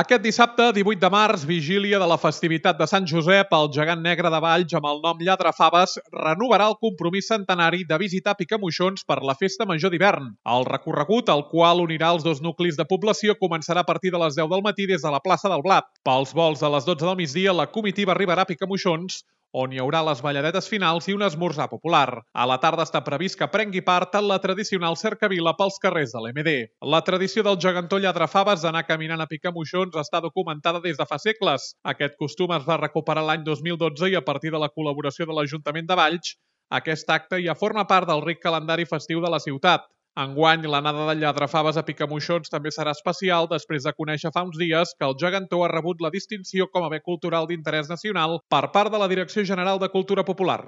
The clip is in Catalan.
Aquest dissabte, 18 de març, vigília de la festivitat de Sant Josep, el gegant negre de Valls, amb el nom Lladre Faves, renovarà el compromís centenari de visitar Picamoixons per la festa major d'hivern. El recorregut, el qual unirà els dos nuclis de població, començarà a partir de les 10 del matí des de la plaça del Blat. Pels vols a les 12 del migdia, la comitiva arribarà a Picamoixons, on hi haurà les balladetes finals i un esmorzar popular. A la tarda està previst que prengui part en la tradicional cercavila pels carrers de l'MD. La tradició del gegantó Faves d'anar caminant a picar moixons està documentada des de fa segles. Aquest costum es va recuperar l'any 2012 i a partir de la col·laboració de l'Ajuntament de Valls, aquest acte ja forma part del ric calendari festiu de la ciutat. Enguany, l'anada de Lladrafaves a Picamoixons també serà especial després de conèixer fa uns dies que el gegantó ha rebut la distinció com a bé cultural d'interès nacional per part de la Direcció General de Cultura Popular.